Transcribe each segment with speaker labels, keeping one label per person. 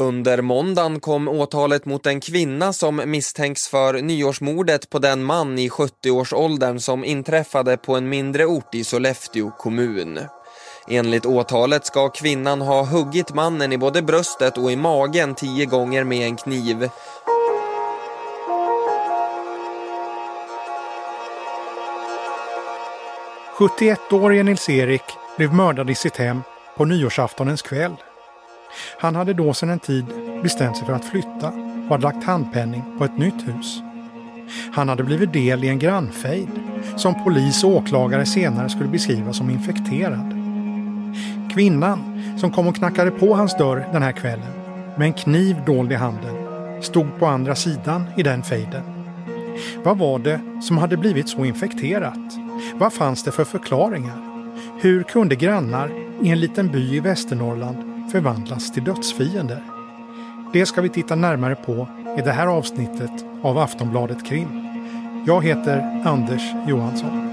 Speaker 1: Under måndagen kom åtalet mot en kvinna som misstänks för nyårsmordet på den man i 70-årsåldern som inträffade på en mindre ort i Sollefteå kommun. Enligt åtalet ska kvinnan ha huggit mannen i både bröstet och i magen tio gånger med en kniv.
Speaker 2: –71-årige Nils-Erik blev mördad i sitt hem på nyårsaftonens kväll. Han hade då sedan en tid bestämt sig för att flytta och hade lagt handpenning på ett nytt hus. Han hade blivit del i en grannfejd som polis och åklagare senare skulle beskriva som infekterad. Kvinnan som kom och knackade på hans dörr den här kvällen med en kniv dold i handen stod på andra sidan i den fejden. Vad var det som hade blivit så infekterat? Vad fanns det för förklaringar? Hur kunde grannar i en liten by i Västernorrland förvandlas till dödsfiender. Det ska vi titta närmare på i det här avsnittet av Aftonbladet Krim. Jag heter Anders Johansson.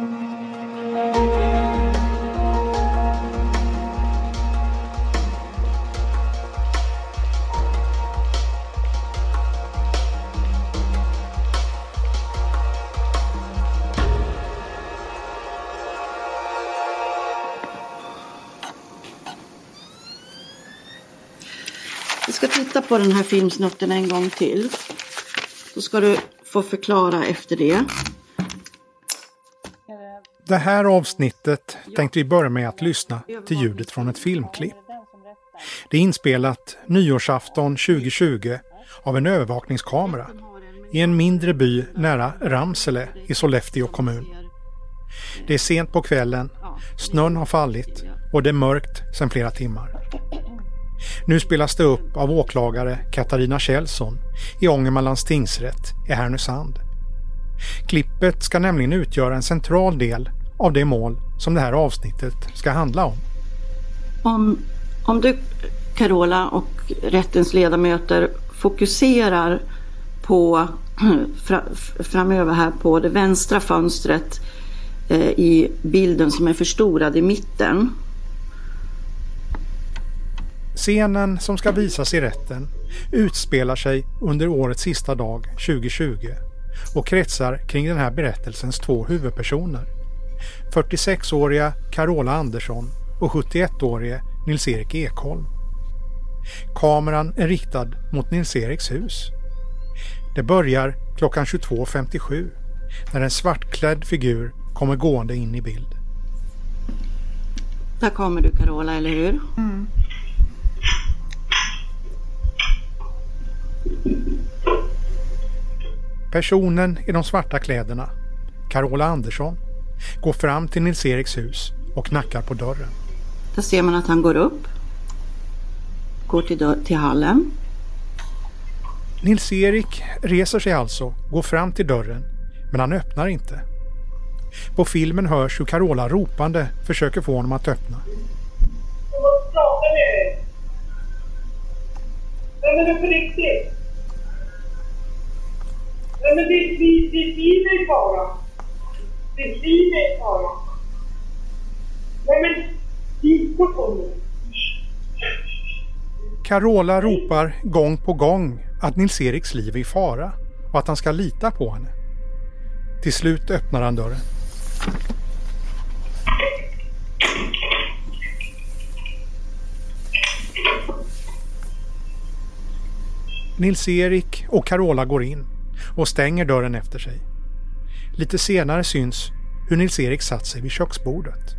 Speaker 3: På den här filmsnutten en gång till. Så ska du få förklara efter det.
Speaker 2: Det här avsnittet tänkte vi börja med att lyssna till ljudet från ett filmklipp. Det är inspelat nyårsafton 2020 av en övervakningskamera i en mindre by nära Ramsele i Sollefteå kommun. Det är sent på kvällen, snön har fallit och det är mörkt sedan flera timmar. Nu spelas det upp av åklagare Katarina Kjellson i Ångermanlands tingsrätt i Härnösand. Klippet ska nämligen utgöra en central del av det mål som det här avsnittet ska handla om.
Speaker 3: Om, om du, Carola och rättens ledamöter fokuserar på framöver här på det vänstra fönstret eh, i bilden som är förstorad i mitten
Speaker 2: Scenen som ska visas i rätten utspelar sig under årets sista dag 2020 och kretsar kring den här berättelsens två huvudpersoner. 46-åriga Carola Andersson och 71-årige Nils-Erik Ekholm. Kameran är riktad mot Nils-Eriks hus. Det börjar klockan 22.57 när en svartklädd figur kommer gående in i bild.
Speaker 3: Där kommer du Carola, eller hur? Mm.
Speaker 2: Personen i de svarta kläderna, Carola Andersson, går fram till Nils-Eriks hus och knackar på dörren.
Speaker 3: Där ser man att han går upp, går till, till hallen.
Speaker 2: Nils-Erik reser sig alltså, går fram till dörren, men han öppnar inte. På filmen hörs hur Carola ropande försöker få honom att öppna.
Speaker 4: Jag måste prata med dig. men på riktigt? Nej, men det liv, ditt är i fara. Det liv är i fara. Nej, men lita på mig.
Speaker 2: Carola ropar gång på gång att Nils-Eriks liv är i fara och att han ska lita på henne. Till slut öppnar han dörren. Nils-Erik och Carola går in och stänger dörren efter sig. Lite senare syns hur Nils-Erik satt sig vid köksbordet.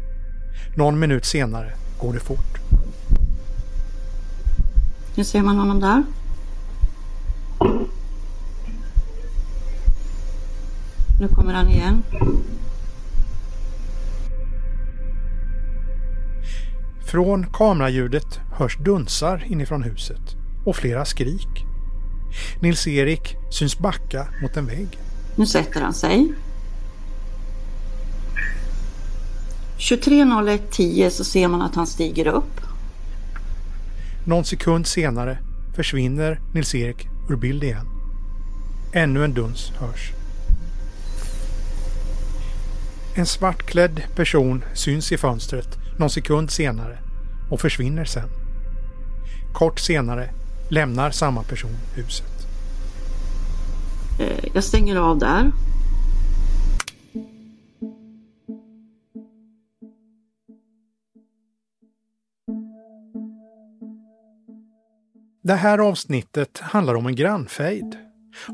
Speaker 2: Någon minut senare går det fort.
Speaker 3: Nu ser man honom där. Nu kommer han igen.
Speaker 2: Från kameraljudet hörs dunsar inifrån huset och flera skrik. Nils-Erik syns backa mot en vägg.
Speaker 3: Nu sätter han sig. 23.01.10 så ser man att han stiger upp.
Speaker 2: Någon sekund senare försvinner Nils-Erik ur bild igen. Ännu en duns hörs. En svartklädd person syns i fönstret någon sekund senare och försvinner sen. Kort senare lämnar samma person huset.
Speaker 3: Eh, jag stänger av där.
Speaker 2: Det här avsnittet handlar om en grannfejd.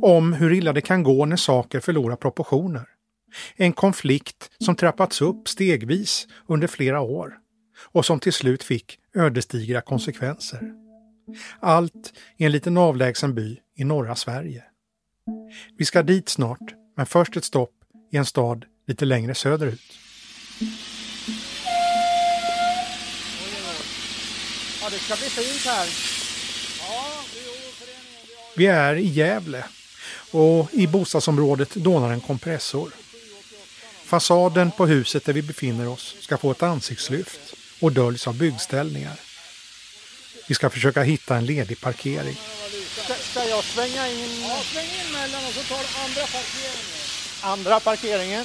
Speaker 2: Om hur illa det kan gå när saker förlorar proportioner. En konflikt som trappats upp stegvis under flera år och som till slut fick ödesdigra konsekvenser. Allt i en liten avlägsen by i norra Sverige. Vi ska dit snart, men först ett stopp i en stad lite längre söderut.
Speaker 5: Ja, det ska bli fint här.
Speaker 2: Vi är i Gävle och i bostadsområdet dånar en kompressor. Fasaden på huset där vi befinner oss ska få ett ansiktslyft och döljs av byggställningar. Vi ska försöka hitta en ledig parkering.
Speaker 5: Ska, ska jag svänga in? Ja, sväng in mellan och så tar du andra parkeringen. Andra parkeringen.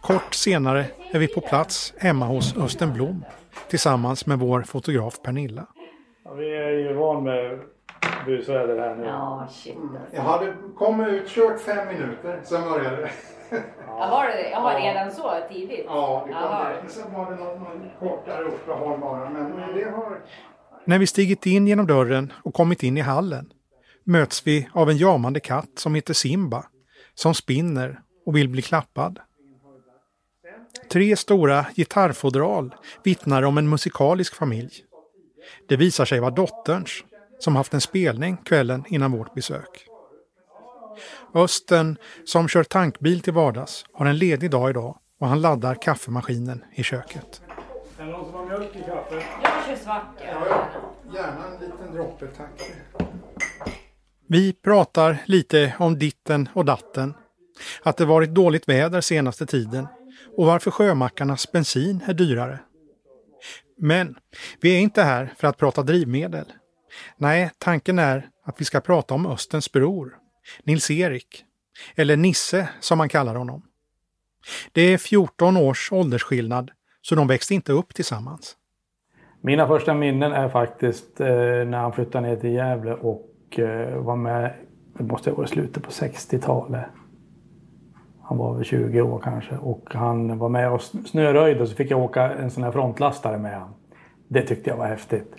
Speaker 2: Kort senare är vi på plats hemma hos Östen Blom tillsammans med vår fotograf Pernilla.
Speaker 6: Ja, vi är ju van med busväder här nu.
Speaker 7: Ja, shit.
Speaker 2: Jag hade kommit ut, kört fem minuter, sen började det.
Speaker 7: Ja, var det det? Jaha, redan så tidigt?
Speaker 2: Ja, det kom Sen var det någon, någon kortare uppehåll bara. Men det har... När vi stigit in genom dörren och kommit in i hallen möts vi av en jamande katt som heter Simba som spinner och vill bli klappad. Tre stora gitarrfodral vittnar om en musikalisk familj. Det visar sig vara dotterns som haft en spelning kvällen innan vårt besök. Östen, som kör tankbil till vardags, har en ledig dag idag och han laddar kaffemaskinen i köket.
Speaker 6: Är det någon som har mjölk i kaffet?
Speaker 7: Jag kör svart.
Speaker 2: Gärna en liten droppe, tack. Vi pratar lite om ditten och datten. Att det varit dåligt väder senaste tiden och varför sjömackarnas bensin är dyrare. Men vi är inte här för att prata drivmedel. Nej, tanken är att vi ska prata om Östens bror, Nils-Erik. Eller Nisse som man kallar honom. Det är 14 års åldersskillnad så de växte inte upp tillsammans.
Speaker 6: Mina första minnen är faktiskt eh, när han flyttade ner till Gävle och eh, var med, det måste ha varit slutet på 60-talet. Han var väl 20 år kanske och han var med och snöröjde och så fick jag åka en sån här frontlastare med honom. Det tyckte jag var häftigt.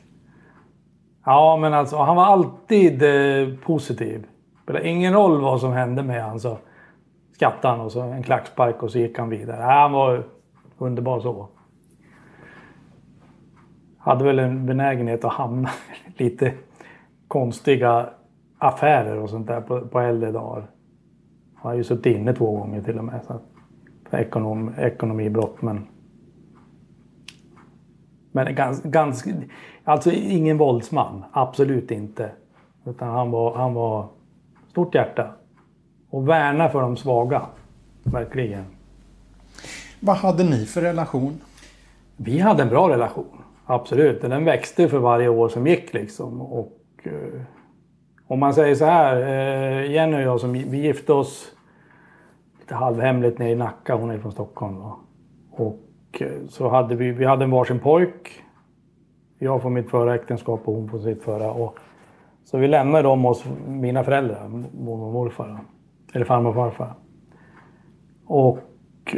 Speaker 6: Ja men alltså han var alltid eh, positiv. Spelade ingen roll vad som hände med han så skrattade han och så en klackspark och så gick han vidare. Ja, han var underbar så hade väl en benägenhet att hamna i lite konstiga affärer och sånt där på, på äldre dagar. Han har ju suttit inne två gånger till och med. Så ekonom, ekonomibrott men... Men ganska, ganska... Alltså ingen våldsman. Absolut inte. Utan han var, han var stort hjärta. Och värna för de svaga. Verkligen.
Speaker 2: Vad hade ni för relation?
Speaker 6: Vi hade en bra relation. Absolut. Den växte för varje år som gick liksom. Och, eh, om man säger så här. Eh, Jenny och jag som vi gifte oss lite halvhemligt nere i Nacka. Hon är från Stockholm. Då. Och Eh, så hade vi, vi hade en varsin pojk. Jag från mitt förra äktenskap och hon från sitt förra. Och, så vi lämnade dem hos mina föräldrar. Mormor och morfar. Eller farmor och farfar. Och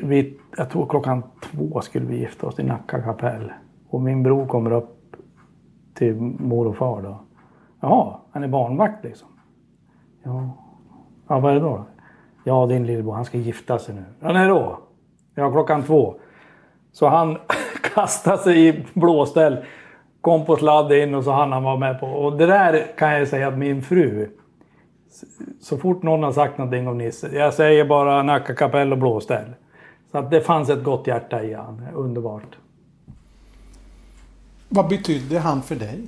Speaker 6: vi, jag tror klockan två skulle vi gifta oss i Nacka kapell. Och min bror kommer upp till mor och far då. Jaha, han är barnvakt liksom. Ja, ja vad är det då? Ja, din lillebror, han ska gifta sig nu. Ja, när då? Ja, klockan två. Så han kastade sig i blåställ, kom på sladd in och så han han var med på. Och det där kan jag säga att min fru, så fort någon har sagt någonting om Nisse, jag säger bara Nacka kapell och blåställ. Så att det fanns ett gott hjärta i han. Underbart.
Speaker 2: Vad betydde han för dig?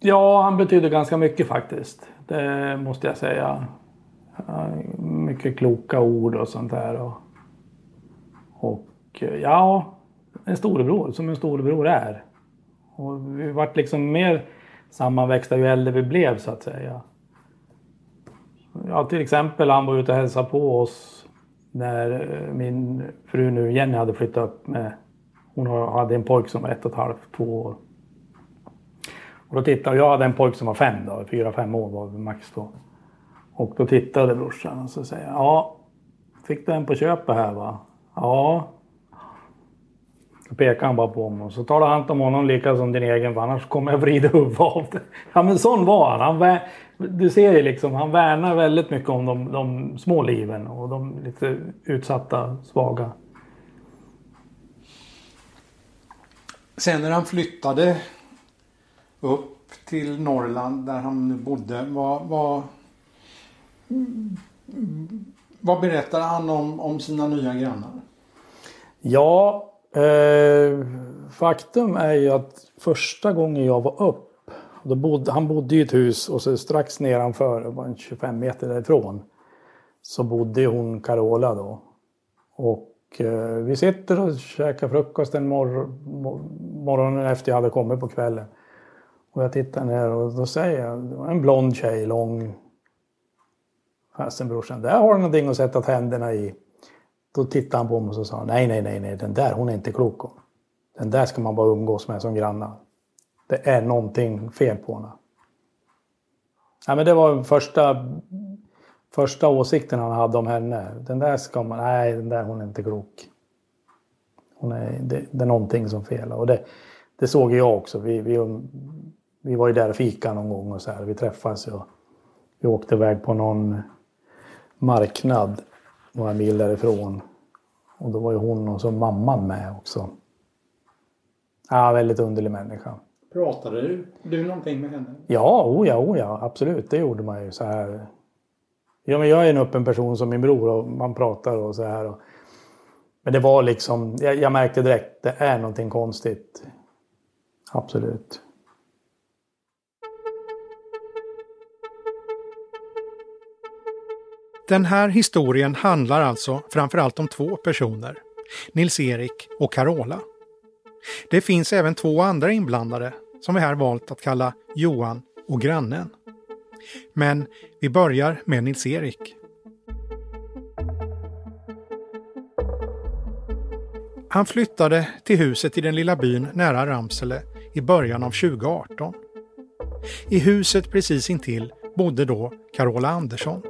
Speaker 6: Ja, han betyder ganska mycket faktiskt. Det måste jag säga. Mycket kloka ord och sånt där. Och, och ja, en storebror som en storebror är. Och vi vart liksom mer sammanväxta ju äldre vi blev så att säga. Ja, till exempel han var ute och hälsade på oss när eh, min fru nu Jenny hade flyttat upp med... Hon hade en pojk som var ett och ett halvt, två år. Och då tittade jag, hade en pojk som var fem då, fyra, fem år var vi max då. Och då tittade brorsan och så säger ja, fick du en på köpet här va? Ja. Då pekade han bara på och så talade han om honom lika som din egen för annars kommer jag vrida huvudet av det. Ja men sån var han. han du ser ju liksom, han värnar väldigt mycket om de, de små liven och de lite utsatta, svaga.
Speaker 2: Sen när han flyttade upp till Norrland där han nu bodde, vad, vad, vad berättade han om, om sina nya grannar?
Speaker 6: Ja, eh, faktum är ju att första gången jag var upp då bodde, han bodde i ett hus och så strax nedanför, var 25 meter därifrån, så bodde hon Carola då. Och eh, vi sitter och käkar frukost en mor morgonen efter jag hade kommit på kvällen. Och jag tittar ner och då säger jag, en blond tjej, lång. Fasen brorsan, där har du någonting att sätta tänderna i. Då tittade han på mig och så sa nej, nej, nej, nej, den där hon är inte klok om. Den där ska man bara umgås med som grannar. Det är någonting fel på henne. Ja, men det var första, första åsikten han hade om henne. Den där ska man, nej den där hon är inte klok. Hon är, det, det är någonting som felar. Och det, det såg jag också. Vi, vi, vi var ju där och fika någon gång och så här. Vi träffades och vi åkte iväg på någon marknad några mil därifrån. Och då var ju hon och så mamman med också. Ja, väldigt underlig människa.
Speaker 2: Pratade du, du någonting med henne?
Speaker 6: Ja, oh ja, oh ja, absolut. Det gjorde man ju så här. Ja, men jag är en öppen person som min bror och man pratar och så här. Men det var liksom, jag, jag märkte direkt, det är någonting konstigt. Absolut.
Speaker 2: Den här historien handlar alltså framförallt om två personer, Nils-Erik och Carola. Det finns även två andra inblandade som vi här valt att kalla Johan och grannen. Men vi börjar med Nils-Erik. Han flyttade till huset i den lilla byn nära Ramsele i början av 2018. I huset precis intill bodde då Carola Andersson.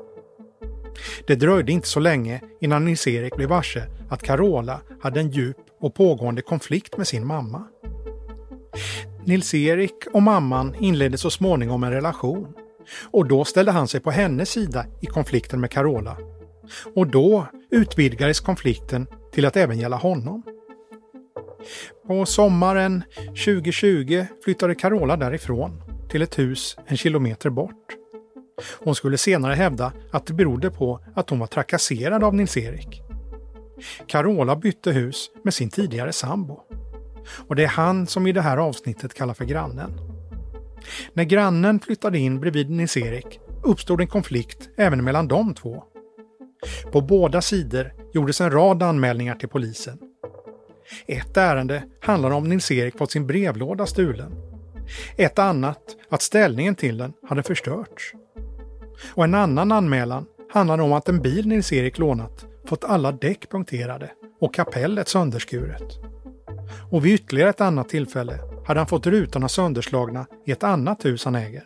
Speaker 2: Det dröjde inte så länge innan Nils-Erik blev varse att Carola hade en djup och pågående konflikt med sin mamma. Nils-Erik och mamman inledde så småningom en relation och då ställde han sig på hennes sida i konflikten med Carola. Och då utvidgades konflikten till att även gälla honom. På sommaren 2020 flyttade Carola därifrån till ett hus en kilometer bort. Hon skulle senare hävda att det berodde på att hon var trakasserad av Nils-Erik. Carola bytte hus med sin tidigare sambo. Och det är han som i det här avsnittet kallar för grannen. När grannen flyttade in bredvid Nils-Erik uppstod en konflikt även mellan de två. På båda sidor gjordes en rad anmälningar till polisen. Ett ärende handlar om Nils-Erik fått sin brevlåda stulen. Ett annat att ställningen till den hade förstörts. Och en annan anmälan handlade om att en bil Nils-Erik lånat fått alla däck punkterade och kapellet sönderskuret. Och vid ytterligare ett annat tillfälle hade han fått rutorna sönderslagna i ett annat hus han äger.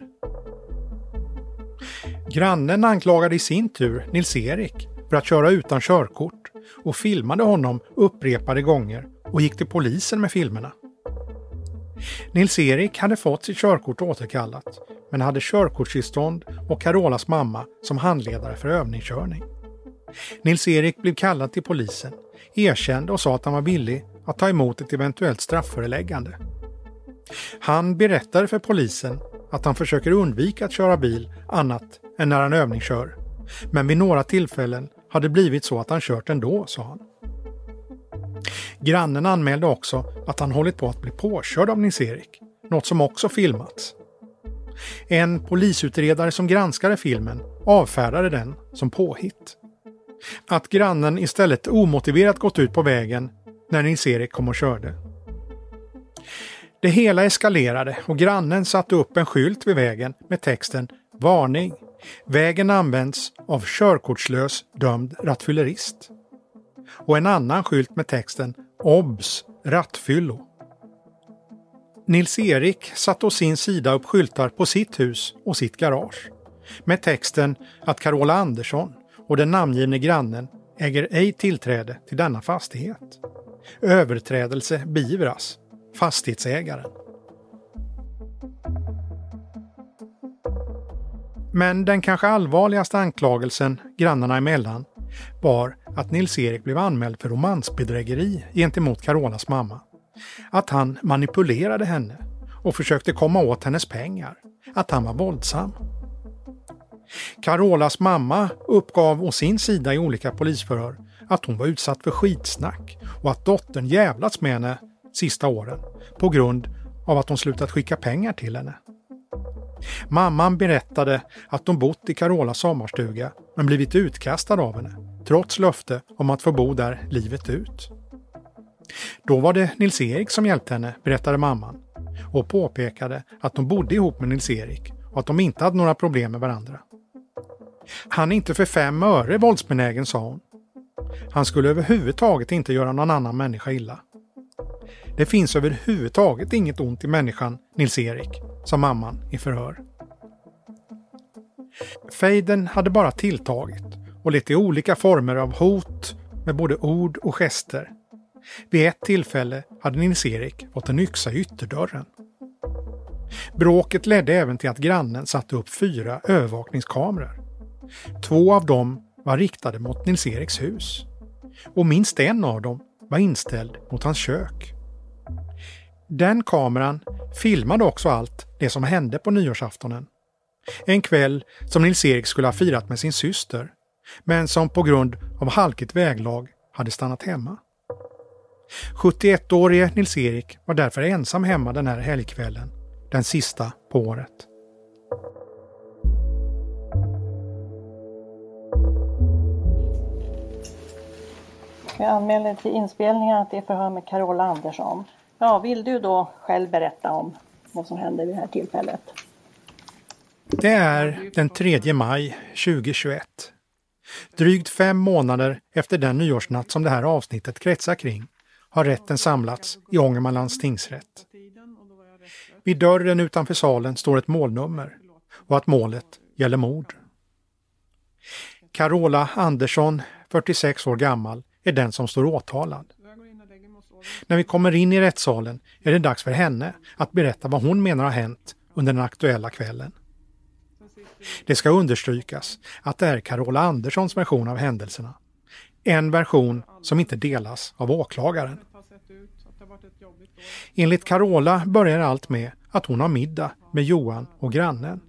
Speaker 2: Grannen anklagade i sin tur Nils-Erik för att köra utan körkort och filmade honom upprepade gånger och gick till polisen med filmerna. Nils-Erik hade fått sitt körkort återkallat men hade körkortstillstånd och Carolas mamma som handledare för övningskörning. Nils-Erik blev kallad till polisen, erkände och sa att han var villig att ta emot ett eventuellt straffföreläggande. Han berättade för polisen att han försöker undvika att köra bil annat än när han övningskör. Men vid några tillfällen har det blivit så att han kört ändå, sa han. Grannen anmälde också att han hållit på att bli påkörd av Nils-Erik, något som också filmats. En polisutredare som granskade filmen avfärdade den som påhitt. Att grannen istället omotiverat gått ut på vägen när Nils-Erik kom och körde. Det hela eskalerade och grannen satte upp en skylt vid vägen med texten Varning! Vägen används av körkortslös dömd rattfyllerist. och en annan skylt med texten OBS! Rattfyllo. Nils-Erik satte å sin sida upp skyltar på sitt hus och sitt garage med texten att Carola Andersson och den namngivne grannen äger ej tillträde till denna fastighet. Överträdelse beivras. Fastighetsägaren. Men den kanske allvarligaste anklagelsen grannarna emellan var att Nils-Erik blev anmäld för romansbedrägeri gentemot Carolas mamma. Att han manipulerade henne och försökte komma åt hennes pengar. Att han var våldsam. Carolas mamma uppgav å sin sida i olika polisförhör att hon var utsatt för skitsnack och att dottern jävlats med henne sista åren på grund av att hon slutat skicka pengar till henne. Mamman berättade att de bott i Carolas sommarstuga men blivit utkastad av henne, trots löfte om att få bo där livet ut. Då var det Nils-Erik som hjälpte henne, berättade mamman och påpekade att de bodde ihop med Nils-Erik och att de inte hade några problem med varandra. Han är inte för fem öre våldsbenägen, sa hon. Han skulle överhuvudtaget inte göra någon annan människa illa. Det finns överhuvudtaget inget ont i människan, Nils-Erik, sa mamman i förhör. Fejden hade bara tilltagit och lett till olika former av hot med både ord och gester. Vid ett tillfälle hade Nils-Erik fått en yxa i ytterdörren. Bråket ledde även till att grannen satte upp fyra övervakningskameror. Två av dem var riktade mot Nils-Eriks hus. Och minst en av dem var inställd mot hans kök. Den kameran filmade också allt det som hände på nyårsaftonen. En kväll som Nils-Erik skulle ha firat med sin syster, men som på grund av halkigt väglag hade stannat hemma. 71-årige Nils-Erik var därför ensam hemma den här helgkvällen, den sista på året.
Speaker 3: Jag anmäler till inspelningen att det är förhör med Carola Andersson. Ja, vill du då själv berätta om vad som hände vid det här tillfället?
Speaker 2: Det är den 3 maj 2021. Drygt fem månader efter den nyårsnatt som det här avsnittet kretsar kring har rätten samlats i Ångermanlands tingsrätt. Vid dörren utanför salen står ett målnummer och att målet gäller mord. Carola Andersson, 46 år gammal, är den som står åtalad. När vi kommer in i rättssalen är det dags för henne att berätta vad hon menar har hänt under den aktuella kvällen. Det ska understrykas att det är Carola Anderssons version av händelserna. En version som inte delas av åklagaren. Enligt Carola börjar allt med att hon har middag med Johan och grannen.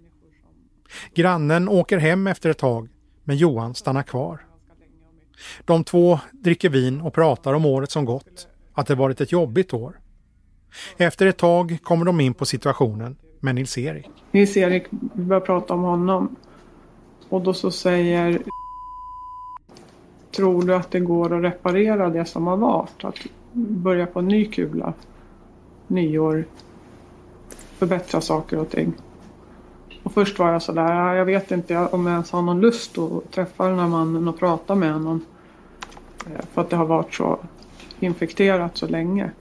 Speaker 2: Grannen åker hem efter ett tag, men Johan stannar kvar. De två dricker vin och pratar om året som gått, att det varit ett jobbigt år. Efter ett tag kommer de in på situationen med Nils-Erik.
Speaker 8: Nils-Erik börjar prata om honom och då så säger Tror du att det går att reparera det som har varit? Att börja på en ny kula, nyår, förbättra saker och ting. Och först var jag sådär, jag vet inte om jag ens har någon lust att träffa den här mannen och prata med honom. Eh, för att det har varit så infekterat så länge.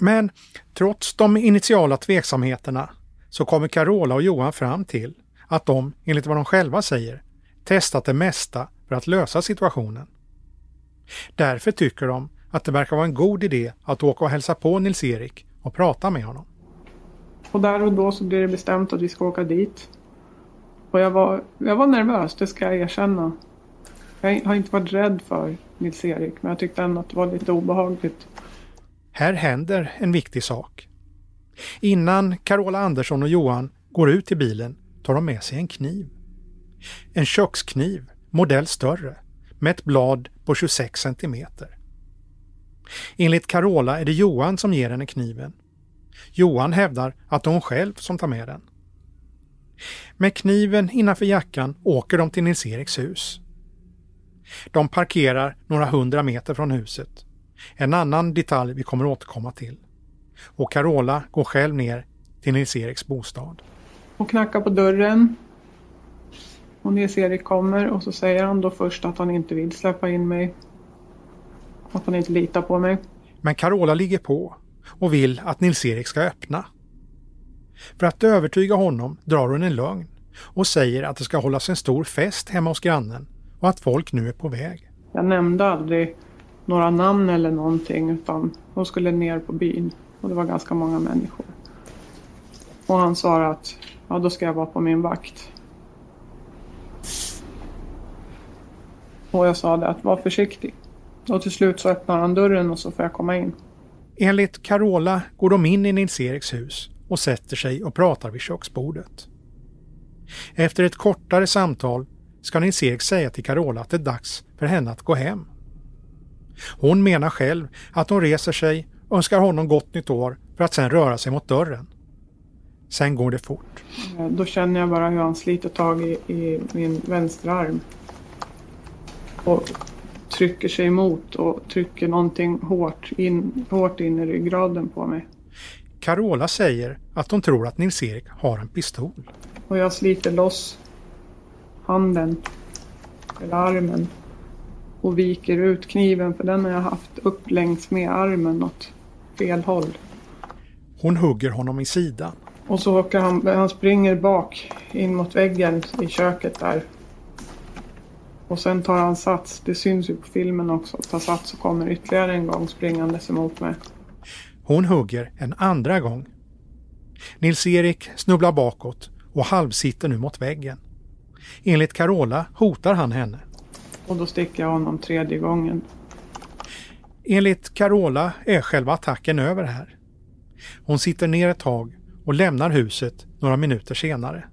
Speaker 2: Men trots de initiala tveksamheterna så kommer Carola och Johan fram till att de, enligt vad de själva säger, testat det mesta för att lösa situationen. Därför tycker de att det verkar vara en god idé att åka och hälsa på Nils-Erik och prata med honom.
Speaker 8: Och där och då så blir det bestämt att vi ska åka dit. Och jag var, jag var nervös, det ska jag erkänna. Jag har inte varit rädd för Nils-Erik, men jag tyckte ändå att det var lite obehagligt.
Speaker 2: Här händer en viktig sak. Innan Carola Andersson och Johan går ut till bilen tar de med sig en kniv. En kökskniv, modell större, med ett blad på 26 centimeter. Enligt Carola är det Johan som ger henne kniven. Johan hävdar att det är hon själv som tar med den. Med kniven innanför jackan åker de till Nils-Eriks hus. De parkerar några hundra meter från huset. En annan detalj vi kommer återkomma till. Och Carola går själv ner till Nils-Eriks bostad.
Speaker 8: Och knackar på dörren. Och Nils-Erik kommer och så säger han då först att han inte vill släppa in mig. Att han inte litar på mig.
Speaker 2: Men Carola ligger på och vill att Nils-Erik ska öppna. För att övertyga honom drar hon en lögn och säger att det ska hållas en stor fest hemma hos grannen och att folk nu är på väg.
Speaker 8: Jag nämnde aldrig några namn eller någonting utan de skulle ner på byn och det var ganska många människor. Och han sa att ja, då ska jag vara på min vakt. Och jag sa det att var försiktig. Och till slut så öppnar han dörren och så får jag komma in.
Speaker 2: Enligt Carola går de in i Nils-Eriks hus och sätter sig och pratar vid köksbordet. Efter ett kortare samtal ska Nils-Erik säga till Carola att det är dags för henne att gå hem. Hon menar själv att hon reser sig, önskar honom gott nytt år för att sen röra sig mot dörren. Sen går det fort.
Speaker 8: Eh, Då känner jag bara hur han sliter tag i, i min vänstra arm. Och trycker sig emot och trycker någonting hårt in, hårt in i ryggraden på mig.
Speaker 2: Carola säger att hon tror att Nils-Erik har en pistol.
Speaker 8: Och jag sliter loss handen, eller armen. Och viker ut kniven för den har jag haft upp längs med armen åt fel håll.
Speaker 2: Hon hugger honom i sidan.
Speaker 8: Och så åker han, han springer bak in mot väggen i köket där. Och sen tar han sats, det syns ju på filmen också, tar sats och kommer ytterligare en gång springandes emot mig.
Speaker 2: Hon hugger en andra gång. Nils-Erik snubblar bakåt och halvsitter nu mot väggen. Enligt Carola hotar han henne.
Speaker 8: Och då sticker jag honom tredje gången.
Speaker 2: Enligt Carola är själva attacken över här. Hon sitter ner ett tag och lämnar huset några minuter senare.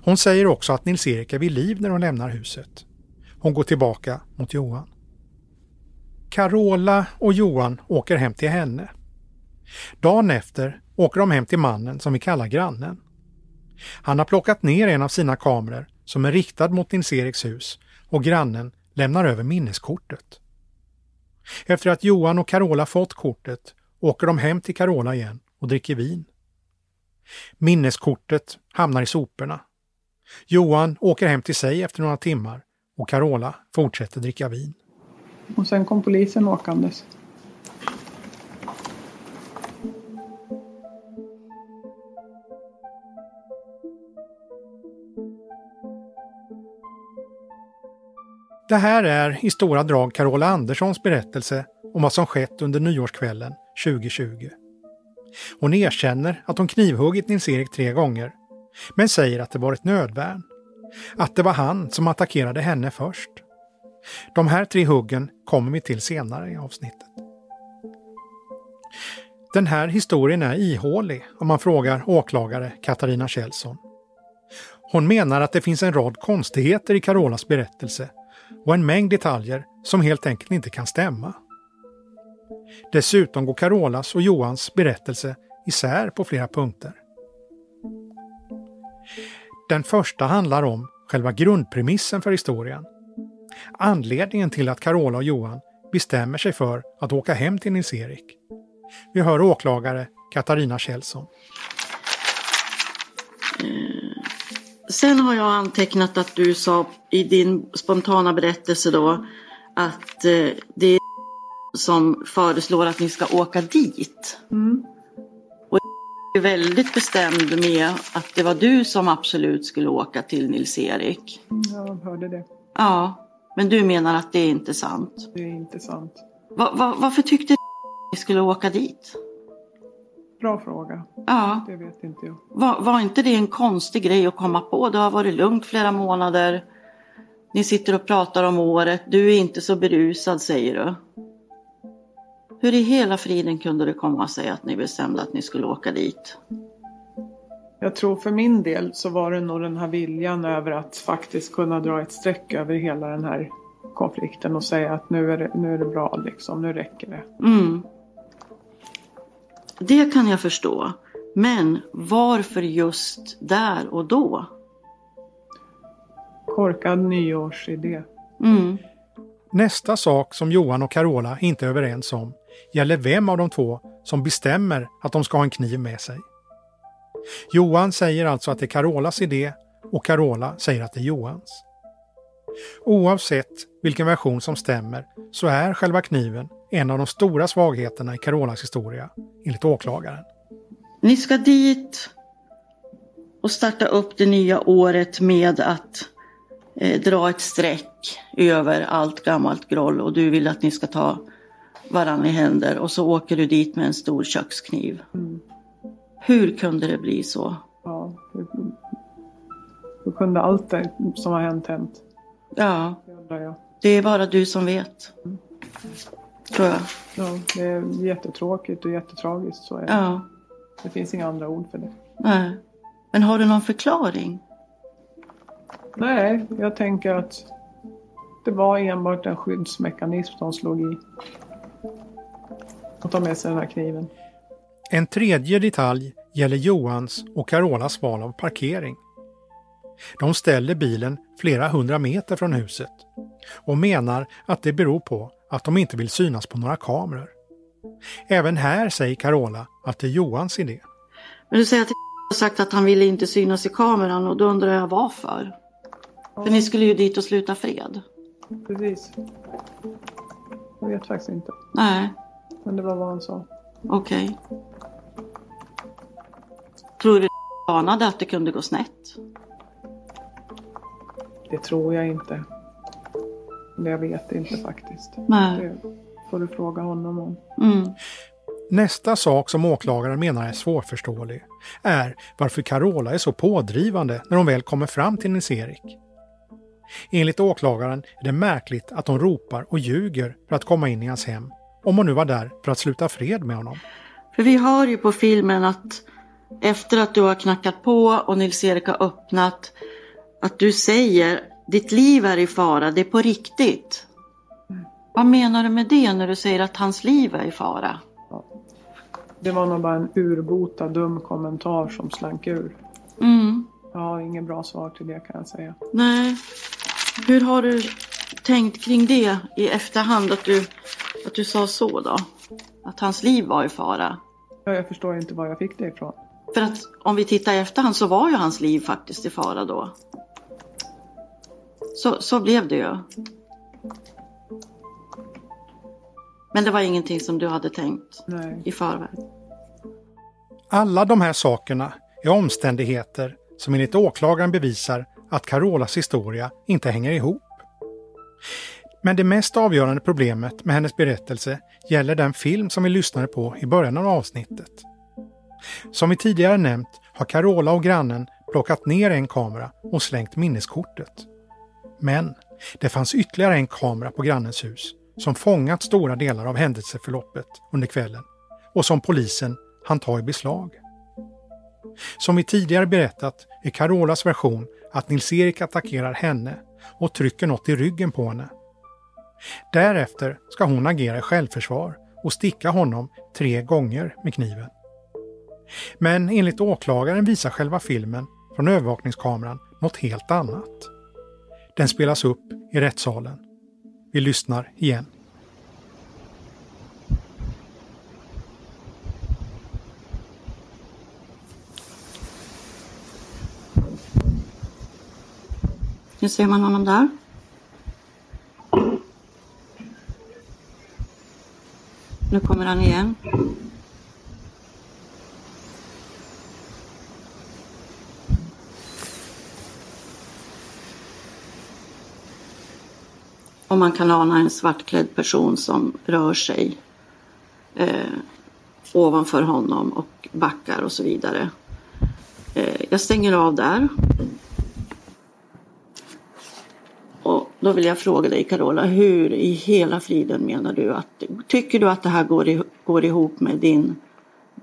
Speaker 2: Hon säger också att Nils-Erik är vid liv när hon lämnar huset. Hon går tillbaka mot Johan. Carola och Johan åker hem till henne. Dagen efter åker de hem till mannen som vi kallar grannen. Han har plockat ner en av sina kameror som är riktad mot Nils-Eriks hus och grannen lämnar över minneskortet. Efter att Johan och Carola fått kortet åker de hem till Carola igen och dricker vin. Minneskortet hamnar i soporna. Johan åker hem till sig efter några timmar och Carola fortsätter dricka vin.
Speaker 8: Och sen kom polisen åkandes.
Speaker 2: Det här är i stora drag Carola Anderssons berättelse om vad som skett under nyårskvällen 2020. Hon erkänner att hon knivhuggit Nils-Erik tre gånger, men säger att det var ett nödvärn. Att det var han som attackerade henne först. De här tre huggen kommer vi till senare i avsnittet. Den här historien är ihålig om man frågar åklagare Katarina Kjellson. Hon menar att det finns en rad konstigheter i Carolas berättelse och en mängd detaljer som helt enkelt inte kan stämma. Dessutom går Carolas och Johans berättelse isär på flera punkter. Den första handlar om själva grundpremissen för historien. Anledningen till att Carola och Johan bestämmer sig för att åka hem till Nils-Erik. Vi hör åklagare Katarina Kjellson.
Speaker 3: Sen har jag antecknat att du sa i din spontana berättelse då att eh, det är som föreslår att ni ska åka dit.
Speaker 8: Mm.
Speaker 3: Och jag är väldigt bestämd med att det var du som absolut skulle åka till Nils-Erik.
Speaker 8: Jag hörde det.
Speaker 3: Ja, men du menar att det är inte sant.
Speaker 8: Det är inte sant.
Speaker 3: Va, va, varför tyckte du att ni skulle åka dit?
Speaker 8: Bra fråga.
Speaker 3: Ja,
Speaker 8: Det vet inte jag.
Speaker 3: var, var inte det en konstig grej att komma på? Det har varit lugnt flera månader. Ni sitter och pratar om året. Du är inte så berusad säger du. Hur i hela friden kunde det komma sig att ni bestämde att ni skulle åka dit?
Speaker 8: Jag tror för min del så var det nog den här viljan över att faktiskt kunna dra ett streck över hela den här konflikten och säga att nu är det, nu är det bra liksom, nu räcker det.
Speaker 3: Mm. Det kan jag förstå. Men varför just där och då?
Speaker 8: Korkad nyårsidé.
Speaker 3: Mm.
Speaker 2: Nästa sak som Johan och Carola inte är överens om gäller vem av de två som bestämmer att de ska ha en kniv med sig. Johan säger alltså att det är Carolas idé och Carola säger att det är Johans. Oavsett vilken version som stämmer så är själva kniven en av de stora svagheterna i Carolas historia, enligt åklagaren.
Speaker 3: Ni ska dit och starta upp det nya året med att eh, dra ett streck över allt gammalt groll och du vill att ni ska ta varann i händer och så åker du dit med en stor kökskniv.
Speaker 8: Mm.
Speaker 3: Hur kunde det bli så?
Speaker 8: Ja, hur, hur kunde allt det som har hänt hänt?
Speaker 3: Ja,
Speaker 8: Det
Speaker 3: det är bara du som vet. Tror jag.
Speaker 8: Ja, det är jättetråkigt och jättetragiskt. Så är det.
Speaker 3: Ja,
Speaker 8: det finns inga andra ord för det.
Speaker 3: nej. Men har du någon förklaring?
Speaker 8: Nej, jag tänker att det var enbart en skyddsmekanism som slog i. Att ta med sig den här kniven.
Speaker 2: En tredje detalj gäller Johans och Carolas val av parkering. De ställer bilen flera hundra meter från huset och menar att det beror på att de inte vill synas på några kameror. Även här säger Carola att det är Johans idé.
Speaker 3: Men du säger att har sagt att han ville inte synas i kameran och då undrar jag varför. För ni skulle ju dit och sluta fred.
Speaker 8: Precis. Jag vet faktiskt inte.
Speaker 3: Nej,
Speaker 8: Men det var vad han sa.
Speaker 3: okej. Tror du anade att det kunde gå snett?
Speaker 8: Det tror jag inte. Men jag vet inte faktiskt.
Speaker 3: Nej.
Speaker 8: Det får du fråga honom om.
Speaker 3: Mm.
Speaker 2: Nästa sak som åklagaren menar är svårförståelig är varför Carola är så pådrivande när hon väl kommer fram till Nils-Erik. Enligt åklagaren är det märkligt att hon ropar och ljuger för att komma in i hans hem, om hon nu var där för att sluta fred med honom.
Speaker 3: För vi hör ju på filmen att efter att du har knackat på och Nils-Erik har öppnat att du säger ditt liv är i fara, det är på riktigt. Vad menar du med det när du säger att hans liv är i fara?
Speaker 8: Det var nog bara en urbota dum kommentar som slank ur.
Speaker 3: Mm.
Speaker 8: Jag har inget bra svar till det kan jag säga.
Speaker 3: Nej. Hur har du tänkt kring det i efterhand att du, att du sa så då? Att hans liv var i fara?
Speaker 8: Ja, Jag förstår inte var jag fick det ifrån.
Speaker 3: För att om vi tittar i efterhand så var ju hans liv faktiskt i fara då. Så, så blev det ju. Men det var ingenting som du hade tänkt
Speaker 8: Nej.
Speaker 3: i förväg.
Speaker 2: Alla de här sakerna är omständigheter som enligt åklagaren bevisar att Carolas historia inte hänger ihop. Men det mest avgörande problemet med hennes berättelse gäller den film som vi lyssnade på i början av avsnittet. Som vi tidigare nämnt har Carola och grannen plockat ner en kamera och slängt minneskortet. Men det fanns ytterligare en kamera på grannens hus som fångat stora delar av händelseförloppet under kvällen och som polisen hann ta i beslag. Som vi tidigare berättat är Carolas version att Nils-Erik attackerar henne och trycker något i ryggen på henne. Därefter ska hon agera i självförsvar och sticka honom tre gånger med kniven. Men enligt åklagaren visar själva filmen från övervakningskameran något helt annat. Den spelas upp i rättssalen. Vi lyssnar igen.
Speaker 3: Nu ser man honom där. Nu kommer han igen. Och man kan ana en svartklädd person som rör sig eh, ovanför honom och backar och så vidare. Eh, jag stänger av där. Och då vill jag fråga dig Carola, hur i hela friden menar du att, tycker du att det här går, i, går ihop med din,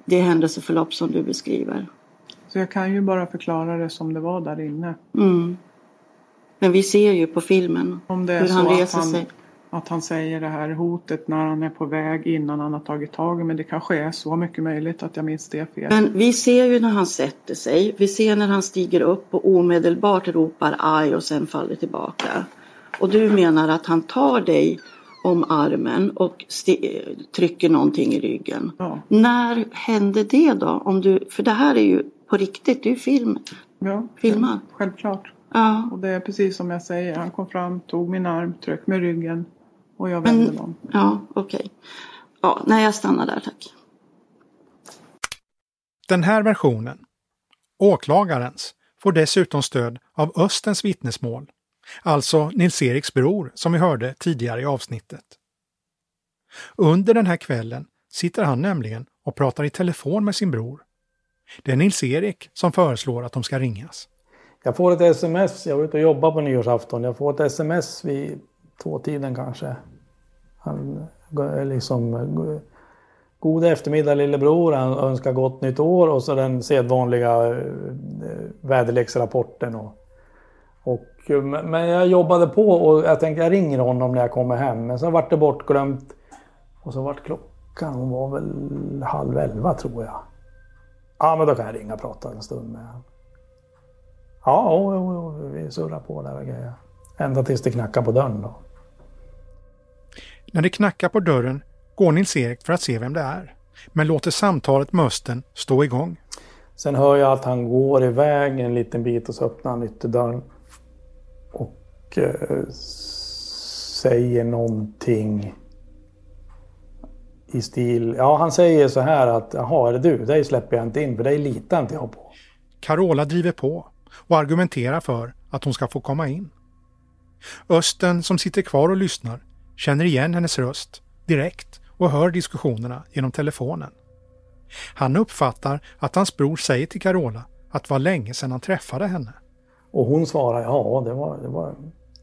Speaker 3: det händelseförlopp som du beskriver?
Speaker 8: Så jag kan ju bara förklara det som det var där inne.
Speaker 3: Mm. Men vi ser ju på filmen
Speaker 8: Om det är
Speaker 3: hur
Speaker 8: så
Speaker 3: han
Speaker 8: att
Speaker 3: reser
Speaker 8: han,
Speaker 3: sig.
Speaker 8: att han säger det här hotet när han är på väg innan han har tagit tag i Men det kanske är så mycket möjligt att jag minns det fel.
Speaker 3: Men vi ser ju när han sätter sig, vi ser när han stiger upp och omedelbart ropar aj och sen faller tillbaka. Och du menar att han tar dig om armen och trycker någonting i ryggen.
Speaker 8: Ja,
Speaker 3: När hände det då? Om du, för det här är ju på riktigt, ju film,
Speaker 8: ja
Speaker 3: filmat.
Speaker 8: självklart.
Speaker 3: Ja.
Speaker 8: Och det är precis som jag säger. Han kom fram, tog min arm, tryckte med ryggen och jag vände
Speaker 3: Men,
Speaker 8: dem.
Speaker 3: ja, okej. Ja, nej, jag stannar där tack.
Speaker 2: Den här versionen, åklagarens, får dessutom stöd av Östens vittnesmål, alltså Nils-Eriks bror som vi hörde tidigare i avsnittet. Under den här kvällen sitter han nämligen och pratar i telefon med sin bror. Det är Nils-Erik som föreslår att de ska ringas.
Speaker 6: Jag får ett sms, jag var ute och jobbade på nyårsafton. Jag får ett sms vid tvåtiden kanske. Han eh, liksom God eftermiddag lillebror, han önskar gott nytt år och så den sedvanliga eh, eh, väderleksrapporten. Och, och, men jag jobbade på och jag tänkte jag ringer honom när jag kommer hem. Men så vart det bortglömt. Och så vart klockan, hon var väl halv elva tror jag. Ja men då kan jag ringa och prata en stund med honom. Ja, och, och, och, vi surrar på där och grejer. Ända tills det knackar på dörren då.
Speaker 2: När det knackar på dörren går Nils-Erik för att se vem det är, men låter samtalet med Östen stå igång.
Speaker 6: Sen hör jag att han går iväg en liten bit och så öppnar han ytterdörren. Och eh, säger någonting i stil... Ja, han säger så här att jaha, är det du? Dig släpper jag inte in för dig litar inte jag på.
Speaker 2: Carola driver på och argumenterar för att hon ska få komma in. Östen som sitter kvar och lyssnar känner igen hennes röst direkt och hör diskussionerna genom telefonen. Han uppfattar att hans bror säger till Carola att det var länge sedan han träffade henne.
Speaker 6: Och hon svarar ja, det var, det var,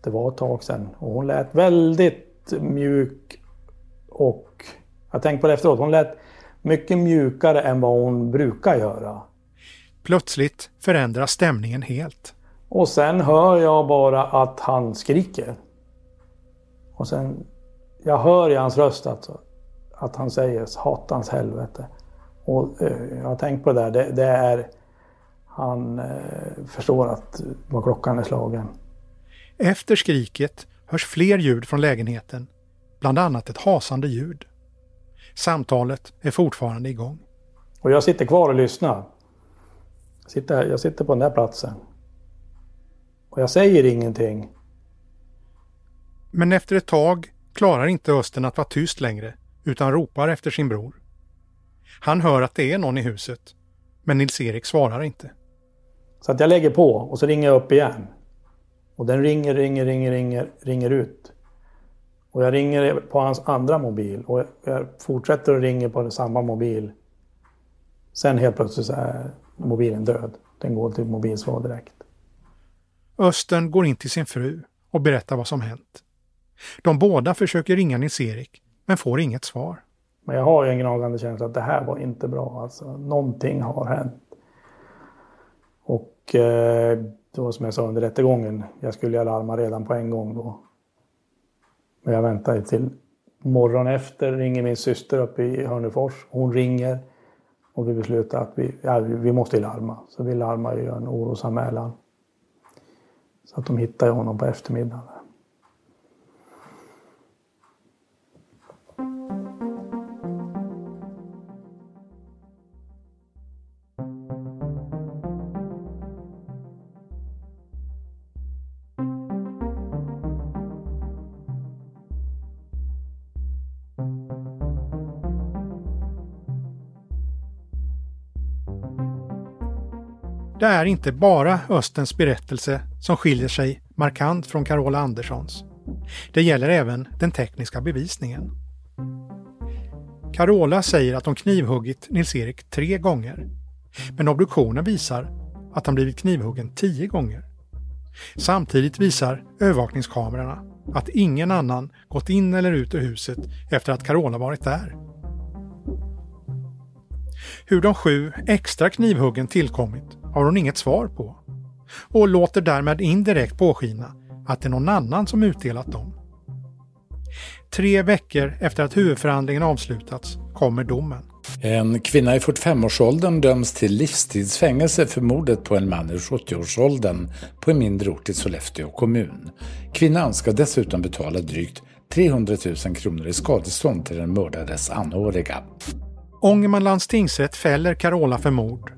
Speaker 6: det var ett tag sedan. Och hon lät väldigt mjuk och jag tänkte på det efteråt, hon lät mycket mjukare än vad hon brukar göra.
Speaker 2: Plötsligt förändras stämningen helt.
Speaker 6: Och sen hör jag bara att han skriker. Och sen, jag hör i hans röst alltså, att han säger satans helvete. Och eh, jag har tänkt på det där, det, det är, han eh, förstår att vad klockan är slagen.
Speaker 2: Efter skriket hörs fler ljud från lägenheten, bland annat ett hasande ljud. Samtalet är fortfarande igång.
Speaker 6: Och jag sitter kvar och lyssnar. Jag sitter, jag sitter på den där platsen. Och jag säger ingenting.
Speaker 2: Men efter ett tag klarar inte Östen att vara tyst längre utan ropar efter sin bror. Han hör att det är någon i huset, men Nils-Erik svarar inte.
Speaker 6: Så att jag lägger på och så ringer jag upp igen. Och den ringer, ringer, ringer, ringer, ringer ut. Och jag ringer på hans andra mobil och jag fortsätter att ringa på samma mobil. Sen helt plötsligt så är mobilen död. Den går till mobilsvar direkt.
Speaker 2: Östen går in till sin fru och berättar vad som hänt. De båda försöker ringa Nils-Erik, men får inget svar.
Speaker 6: Men jag har ju en gnagande känsla att det här var inte bra. Alltså, någonting har hänt. Och eh, var som jag sa under rättegången. Jag skulle ju larma redan på en gång då. Men jag väntade till morgon efter. Ringer min syster uppe i Hörnefors. Hon ringer. Och vi beslutar att vi, ja, vi måste larma. Så vi larmar och gör en orosanmälan. Så att de hittar honom på eftermiddagen.
Speaker 2: Det är inte bara Östens berättelse som skiljer sig markant från Carola Anderssons. Det gäller även den tekniska bevisningen. Carola säger att hon knivhuggit Nils-Erik tre gånger. Men obduktionen visar att han blivit knivhuggen tio gånger. Samtidigt visar övervakningskamerorna att ingen annan gått in eller ut ur huset efter att Carola varit där. Hur de sju extra knivhuggen tillkommit har hon inget svar på och låter därmed indirekt påskina att det är någon annan som utdelat dem. Tre veckor efter att huvudförhandlingen avslutats kommer domen.
Speaker 9: En kvinna i 45-årsåldern döms till livstidsfängelse för mordet på en man i 70-årsåldern på en mindre ort i Sollefteå kommun. Kvinnan ska dessutom betala drygt 300 000 kronor i skadestånd till den mördades anhöriga.
Speaker 2: Ångermanlands tingsrätt fäller Carola för mord.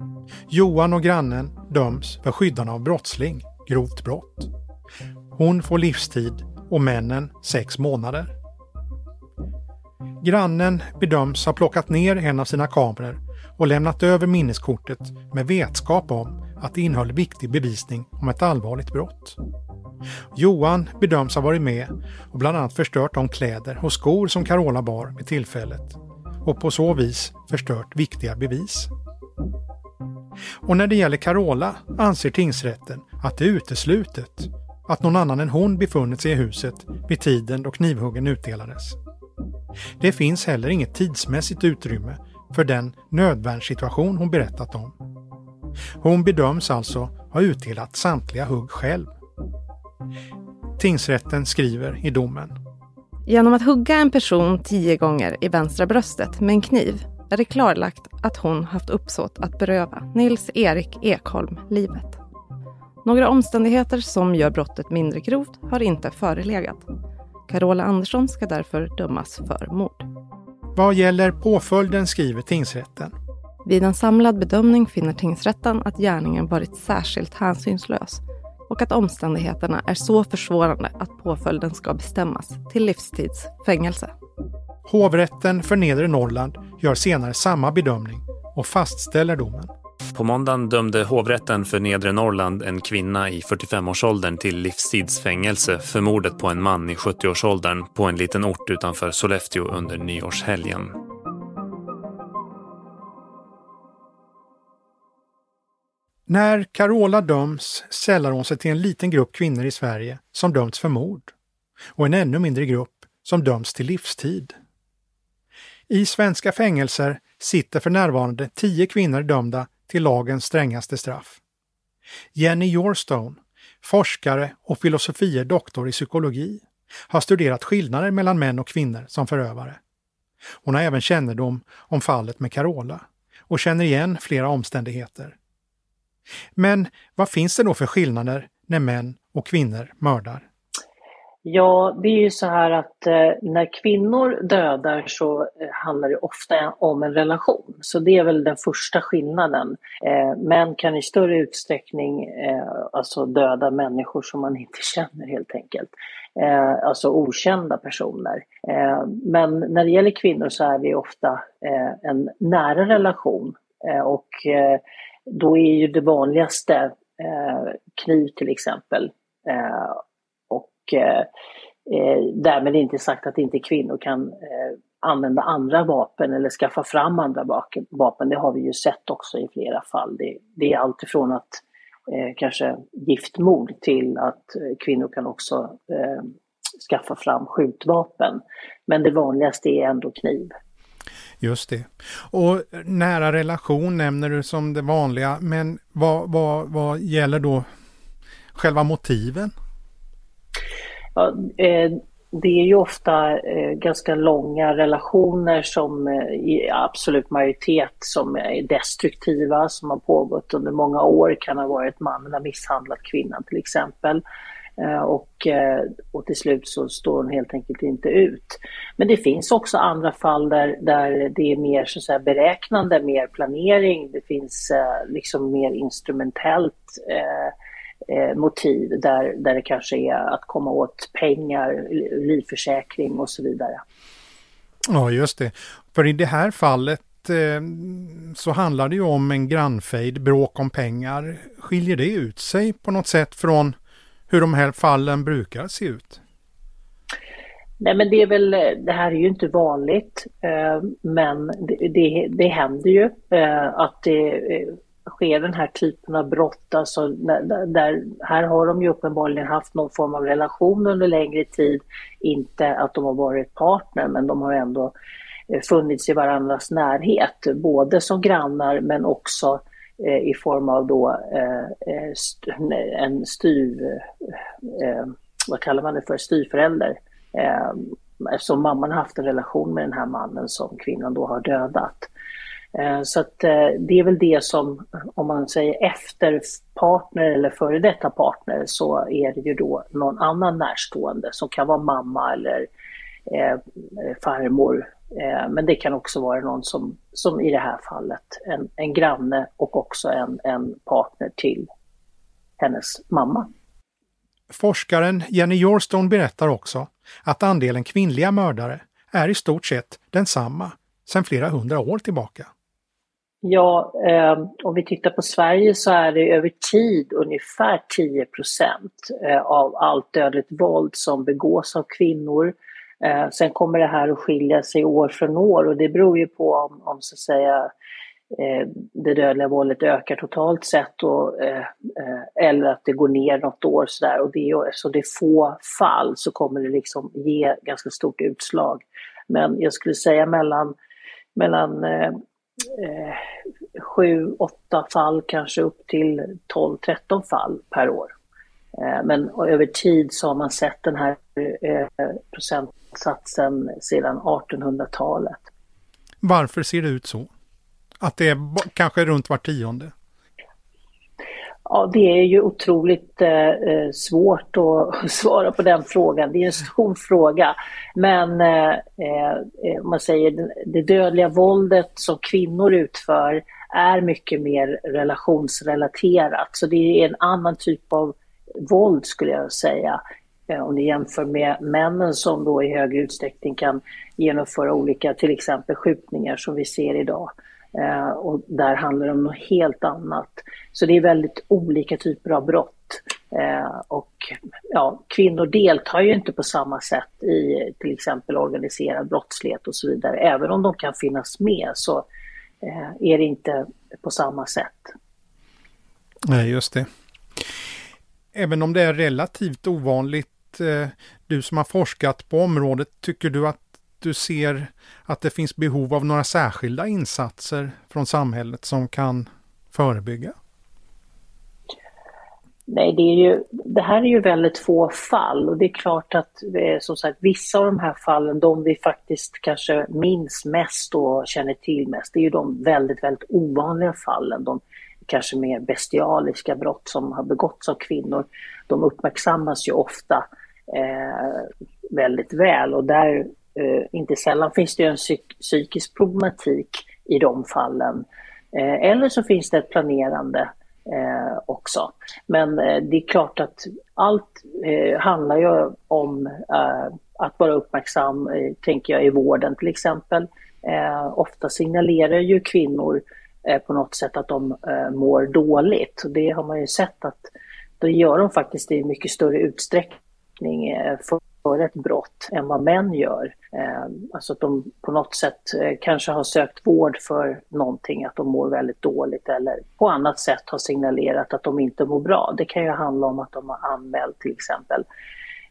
Speaker 2: Johan och grannen döms för skyddande av brottsling, grovt brott. Hon får livstid och männen sex månader. Grannen bedöms ha plockat ner en av sina kameror och lämnat över minneskortet med vetskap om att det innehöll viktig bevisning om ett allvarligt brott. Johan bedöms ha varit med och bland annat förstört de kläder och skor som Carola bar vid tillfället och på så vis förstört viktiga bevis. Och när det gäller Carola anser tingsrätten att det är uteslutet att någon annan än hon befunnit sig i huset vid tiden då knivhuggen utdelades. Det finns heller inget tidsmässigt utrymme för den nödvärnssituation hon berättat om. Hon bedöms alltså ha utdelat samtliga hugg själv. Tingsrätten skriver i domen.
Speaker 10: Genom att hugga en person tio gånger i vänstra bröstet med en kniv är det klarlagt att hon haft uppsåt att beröva Nils-Erik Ekholm livet. Några omständigheter som gör brottet mindre grovt har inte förelegat. Carola Andersson ska därför dömas för mord.
Speaker 2: Vad gäller påföljden skriver tingsrätten.
Speaker 10: Vid en samlad bedömning finner tingsrätten att gärningen varit särskilt hänsynslös och att omständigheterna är så försvårande att påföljden ska bestämmas till livstids fängelse.
Speaker 2: Hovrätten för Nedre Norrland gör senare samma bedömning och fastställer domen.
Speaker 11: På måndagen dömde hovrätten för Nedre Norrland en kvinna i 45-årsåldern till livstidsfängelse för mordet på en man i 70-årsåldern på en liten ort utanför Sollefteå under nyårshelgen.
Speaker 2: När Carola döms sällar hon sig till en liten grupp kvinnor i Sverige som dömts för mord och en ännu mindre grupp som döms till livstid. I svenska fängelser sitter för närvarande tio kvinnor dömda till lagens strängaste straff. Jenny Yorstone, forskare och filosofie doktor i psykologi, har studerat skillnader mellan män och kvinnor som förövare. Hon har även kännedom om fallet med Carola och känner igen flera omständigheter. Men vad finns det då för skillnader när män och kvinnor mördar?
Speaker 12: Ja, det är ju så här att eh, när kvinnor dödar så eh, handlar det ofta om en relation. Så det är väl den första skillnaden. Eh, män kan i större utsträckning eh, alltså döda människor som man inte känner helt enkelt. Eh, alltså okända personer. Eh, men när det gäller kvinnor så är det ofta eh, en nära relation. Eh, och eh, då är ju det vanligaste kniv till exempel Eh, eh, därmed inte sagt att inte kvinnor kan eh, använda andra vapen eller skaffa fram andra vapen. Det har vi ju sett också i flera fall. Det, det är alltifrån att eh, kanske giftmord till att eh, kvinnor kan också eh, skaffa fram skjutvapen. Men det vanligaste är ändå kniv.
Speaker 2: Just det. Och nära relation nämner du som det vanliga, men vad, vad, vad gäller då själva motiven?
Speaker 12: Ja, eh, det är ju ofta eh, ganska långa relationer som eh, i absolut majoritet som är destruktiva, som har pågått under många år. kan ha varit mannen har misshandlat kvinnan till exempel. Och, och till slut så står hon helt enkelt inte ut. Men det finns också andra fall där, där det är mer så att säga, beräknande, mer planering, det finns liksom mer instrumentellt eh, motiv där, där det kanske är att komma åt pengar, livförsäkring och så vidare.
Speaker 2: Ja, just det. För i det här fallet eh, så handlar det ju om en grannfejd, bråk om pengar. Skiljer det ut sig på något sätt från hur de här fallen brukar se ut?
Speaker 12: Nej men det är väl, det här är ju inte vanligt, eh, men det, det, det händer ju eh, att det sker den här typen av brott, alltså där, där, här har de ju uppenbarligen haft någon form av relation under längre tid, inte att de har varit partner, men de har ändå eh, funnits i varandras närhet, både som grannar men också eh, i form av då eh, eh st en styv, eh, eh, vad kallar man det för, styvförälder. Eh, eftersom mamman haft en relation med den här mannen som kvinnan då har dödat. Eh, så att eh, det är väl det som, om man säger efter partner eller före detta partner, så är det ju då någon annan närstående som kan vara mamma eller eh, farmor. Eh, men det kan också vara någon som, som i det här fallet, en, en granne och också en, en partner till hennes mamma.
Speaker 2: Forskaren Jenny Jorstone berättar också att andelen kvinnliga mördare är i stort sett densamma sedan flera hundra år tillbaka.
Speaker 12: Ja, eh, om vi tittar på Sverige så är det över tid ungefär 10 procent eh, av allt dödligt våld som begås av kvinnor. Eh, sen kommer det här att skilja sig år från år och det beror ju på om, om så att säga eh, det dödliga våldet ökar totalt sett och, eh, eh, eller att det går ner något år sådär. Och det så det är få fall så kommer det liksom ge ganska stort utslag. Men jag skulle säga mellan, mellan eh, eh, sju, 7, 8 fall kanske upp till 12, 13 fall per år. Eh, men över tid så har man sett den här eh, procentsatsen sedan 1800-talet.
Speaker 2: Varför ser det ut så? Att det är kanske runt var tionde?
Speaker 12: Ja, det är ju otroligt eh, eh svårt att svara på den frågan. Det är en stor fråga. Men eh, eh, eh man säger det dödliga våldet som kvinnor utför är mycket mer relationsrelaterat. Så det är en annan typ av våld skulle jag säga. Om ni jämför med männen som då i högre utsträckning kan genomföra olika, till exempel skjutningar som vi ser idag. Eh, och där handlar det om något helt annat. Så det är väldigt olika typer av brott. Eh, och ja, kvinnor deltar ju inte på samma sätt i till exempel organiserad brottslighet och så vidare. Även om de kan finnas med så eh, är det inte på samma sätt.
Speaker 2: Nej, just det. Även om det är relativt ovanligt, eh, du som har forskat på området, tycker du att du ser att det finns behov av några särskilda insatser från samhället som kan förebygga?
Speaker 12: Nej, det, är ju, det här är ju väldigt få fall och det är klart att eh, som sagt, vissa av de här fallen, de vi faktiskt kanske minns mest och känner till mest, det är ju de väldigt, väldigt ovanliga fallen. De kanske mer bestialiska brott som har begåtts av kvinnor. De uppmärksammas ju ofta eh, väldigt väl och där Eh, inte sällan finns det en psyk psykisk problematik i de fallen. Eh, eller så finns det ett planerande eh, också. Men eh, det är klart att allt eh, handlar ju om eh, att vara uppmärksam, eh, tänker jag, i vården till exempel. Eh, ofta signalerar ju kvinnor på något sätt att de mår dåligt. Och det har man ju sett att det gör de faktiskt i mycket större utsträckning för ett brott än vad män gör. Eh, alltså att de på något sätt eh, kanske har sökt vård för någonting, att de mår väldigt dåligt eller på annat sätt har signalerat att de inte mår bra. Det kan ju handla om att de har anmält till exempel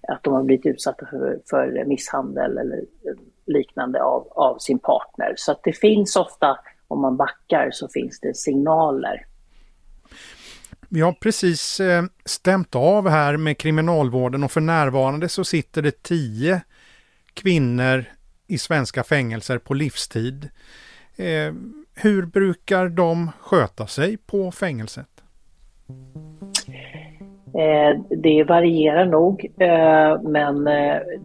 Speaker 12: att de har blivit utsatta för, för misshandel eller liknande av, av sin partner. Så att det finns ofta, om man backar, så finns det signaler
Speaker 2: vi har precis eh, stämt av här med kriminalvården och för närvarande så sitter det tio kvinnor i svenska fängelser på livstid. Eh, hur brukar de sköta sig på fängelset?
Speaker 12: Eh, det varierar nog, men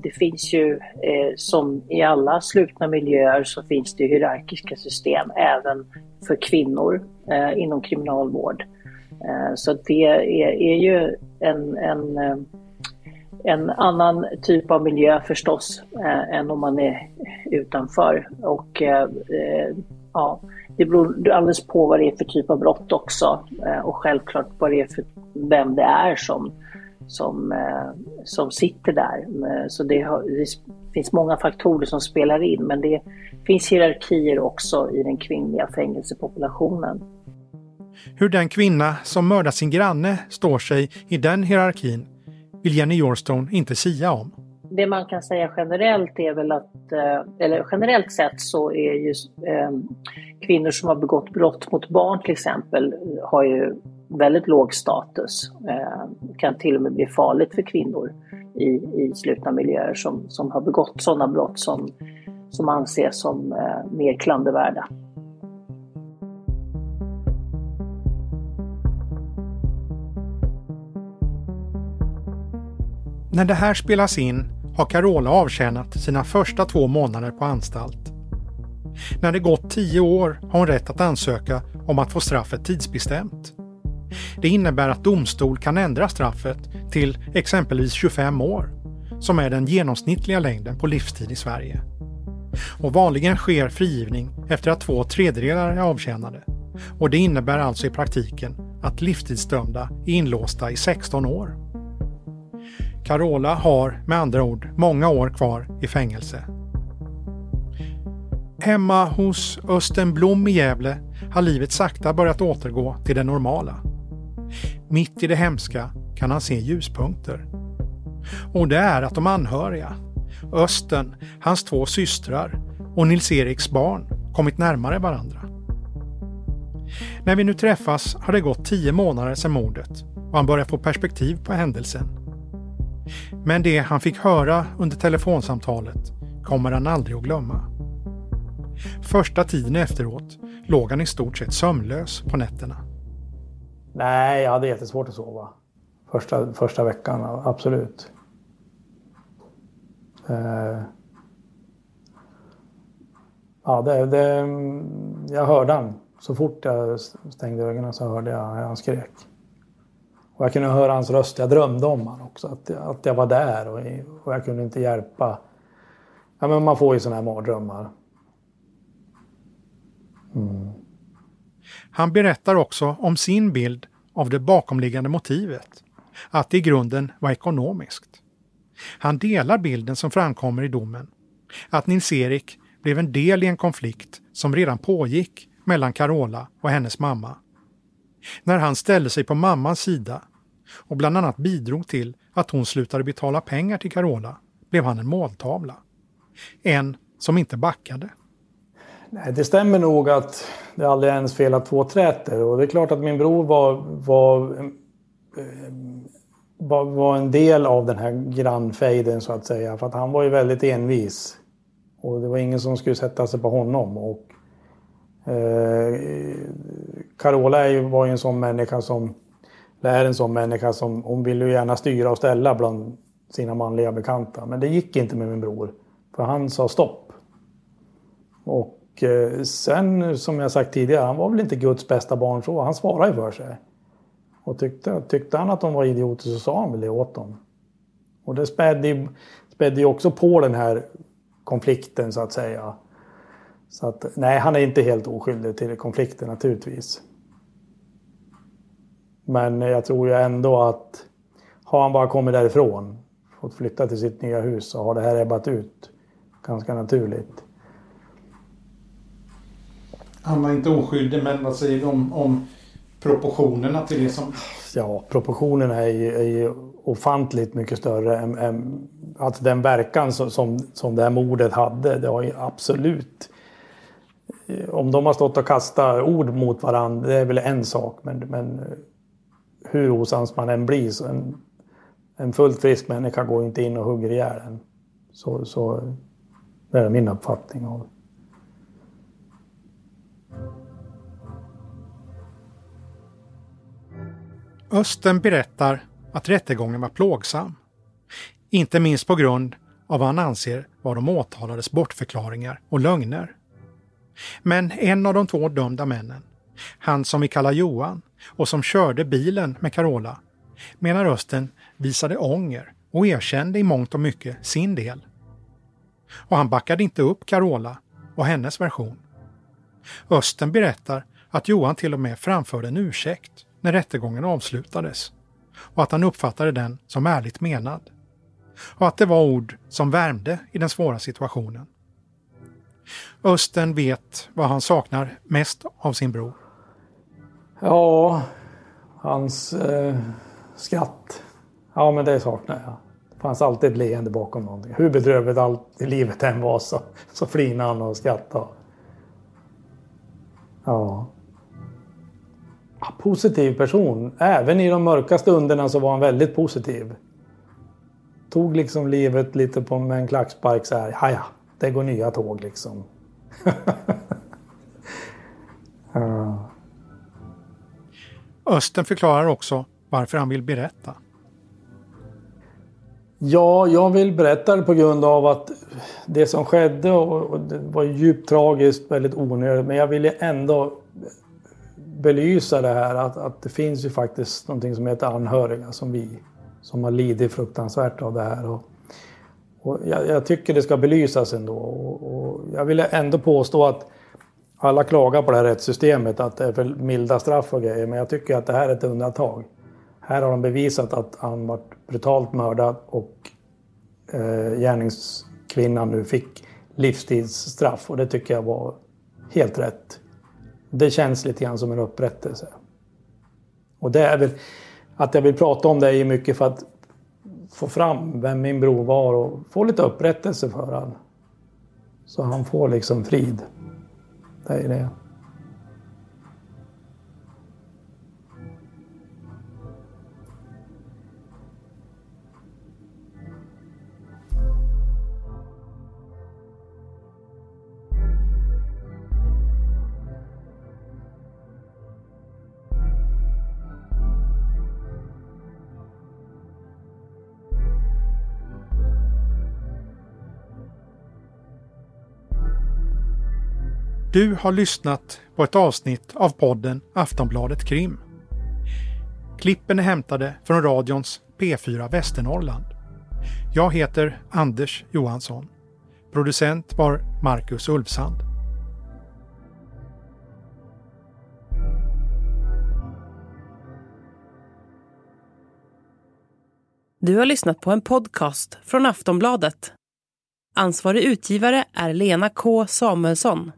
Speaker 12: det finns ju som i alla slutna miljöer så finns det hierarkiska system även för kvinnor inom kriminalvård. Eh, så det är, är ju en, en, eh, en annan typ av miljö förstås eh, än om man är utanför. Och eh, ja, det beror alldeles på vad det är för typ av brott också och självklart vad det är för vem det är som, som, som sitter där. Så det, har, det finns många faktorer som spelar in men det finns hierarkier också i den kvinnliga fängelsepopulationen.
Speaker 2: Hur den kvinna som mördat sin granne står sig i den hierarkin vill Jenny Jorstone inte sia om.
Speaker 12: Det man kan säga generellt är väl att, eh, eller generellt sett så är ju ehm, kvinnor som har begått brott mot barn till exempel har ju väldigt låg status. Ehm, kan till och med bli farligt för kvinnor i, i slutna miljöer som, som har begått sådana brott som, som anses som eh, mer klandervärda.
Speaker 2: När det här spelas in har Carola avtjänat sina första två månader på anstalt. När det gått tio år har hon rätt att ansöka om att få straffet tidsbestämt. Det innebär att domstol kan ändra straffet till exempelvis 25 år, som är den genomsnittliga längden på livstid i Sverige. Och vanligen sker frigivning efter att två tredjedelar är avtjänade. Och det innebär alltså i praktiken att livstidsdömda är inlåsta i 16 år. Carola har med andra ord många år kvar i fängelse. Hemma hos Östen Blom i Gävle har livet sakta börjat återgå till det normala. Mitt i det hemska kan han se ljuspunkter. Och det är att de anhöriga, Östen, hans två systrar och Nils-Eriks barn kommit närmare varandra. När vi nu träffas har det gått tio månader sedan mordet och han börjar få perspektiv på händelsen. Men det han fick höra under telefonsamtalet kommer han aldrig att glömma. Första tiden efteråt låg han i stort sett sömnlös på nätterna.
Speaker 6: Nej, jag hade jättesvårt att sova. Första, första veckan, absolut. Eh, ja, det, det, jag hörde han. Så fort jag stängde ögonen så hörde jag han skrek. Och jag kunde höra hans röst. Jag drömde om honom också. Att, att jag var där och, och jag kunde inte hjälpa. Ja, men man får ju sådana här mardrömmar.
Speaker 2: Mm. Han berättar också om sin bild av det bakomliggande motivet. Att det i grunden var ekonomiskt. Han delar bilden som framkommer i domen. Att Nils-Erik blev en del i en konflikt som redan pågick mellan Carola och hennes mamma. När han ställde sig på mammans sida och bland annat bidrog till att hon slutade betala pengar till Carola blev han en måltavla. En som inte backade.
Speaker 6: Nej, det stämmer nog att det aldrig är ens fel att två träter. Och det är klart att min bror var, var, eh, var, var en del av den här grannfejden så att säga. För att han var ju väldigt envis. Och det var ingen som skulle sätta sig på honom. Och, eh, Carola är ju, var ju en sån människa som, är en sån människa som, hon ville ju gärna styra och ställa bland sina manliga bekanta. Men det gick inte med min bror. För han sa stopp. Och eh, sen, som jag sagt tidigare, han var väl inte Guds bästa barn så. Han svarade ju för sig. Och tyckte, tyckte han att de var idioter så sa han väl det åt dem. Och det spädde, spädde ju också på den här konflikten så att säga. Så att, nej, han är inte helt oskyldig till konflikten naturligtvis. Men jag tror ju ändå att har han bara kommit därifrån, fått flytta till sitt nya hus så har det här ebbat ut ganska naturligt
Speaker 2: han var inte oskyldig, men vad säger du om, om proportionerna till det som...
Speaker 6: Ja, proportionerna är ju, är ju ofantligt mycket större än, än alltså den verkan som, som, som det här mordet hade. Det har ju absolut... Eh, om de har stått och kastat ord mot varandra, det är väl en sak. Men, men eh, hur osams man än blir, så en, en fullt frisk människa går inte in och hugger ihjäl en. Så, så det är min uppfattning. av
Speaker 2: Östen berättar att rättegången var plågsam. Inte minst på grund av vad han anser var de åtalades bortförklaringar och lögner. Men en av de två dömda männen, han som vi kallar Johan och som körde bilen med Carola, menar Östen visade ånger och erkände i mångt och mycket sin del. Och han backade inte upp Carola och hennes version. Östen berättar att Johan till och med framförde en ursäkt när rättegången avslutades och att han uppfattade den som ärligt menad. Och att det var ord som värmde i den svåra situationen. Östen vet vad han saknar mest av sin bror.
Speaker 6: Ja, hans eh, skratt. Ja, men det saknar jag. Det fanns alltid ett leende bakom någonting. Hur bedrövligt allt i livet än var så, så flinade han och skrattade. Ja positiv person. Även i de mörka stunderna så var han väldigt positiv. Tog liksom livet lite på med en klackspark så här. Ja, det går nya tåg liksom.
Speaker 2: ja. Östen förklarar också varför han vill berätta.
Speaker 6: Ja, jag vill berätta det på grund av att det som skedde och, och det var djupt tragiskt, väldigt onödigt. Men jag ville ändå belysa det här att, att det finns ju faktiskt någonting som heter anhöriga som vi. som har lidit fruktansvärt av det här. Och, och jag, jag, tycker det ska belysas ändå. Och, och jag vill ändå påstå att alla klagar på det här rättssystemet, att det är för milda straff och grejer. Men jag tycker att det här är ett undantag. Här har de bevisat att han var brutalt mördad och eh, gärningskvinnan nu fick livstidsstraff. Och det tycker jag var helt rätt. Det känns lite grann som en upprättelse. Och det är väl att jag vill prata om det är mycket för att få fram vem min bror var och få lite upprättelse för honom. Så han får liksom frid. Det är det.
Speaker 2: Du har lyssnat på ett avsnitt av podden Aftonbladet Krim. Klippen är hämtade från radions P4 Västernorrland. Jag heter Anders Johansson. Producent var Marcus Ulfsand.
Speaker 13: Du har lyssnat på en podcast från Aftonbladet. Ansvarig utgivare är Lena K Samuelsson.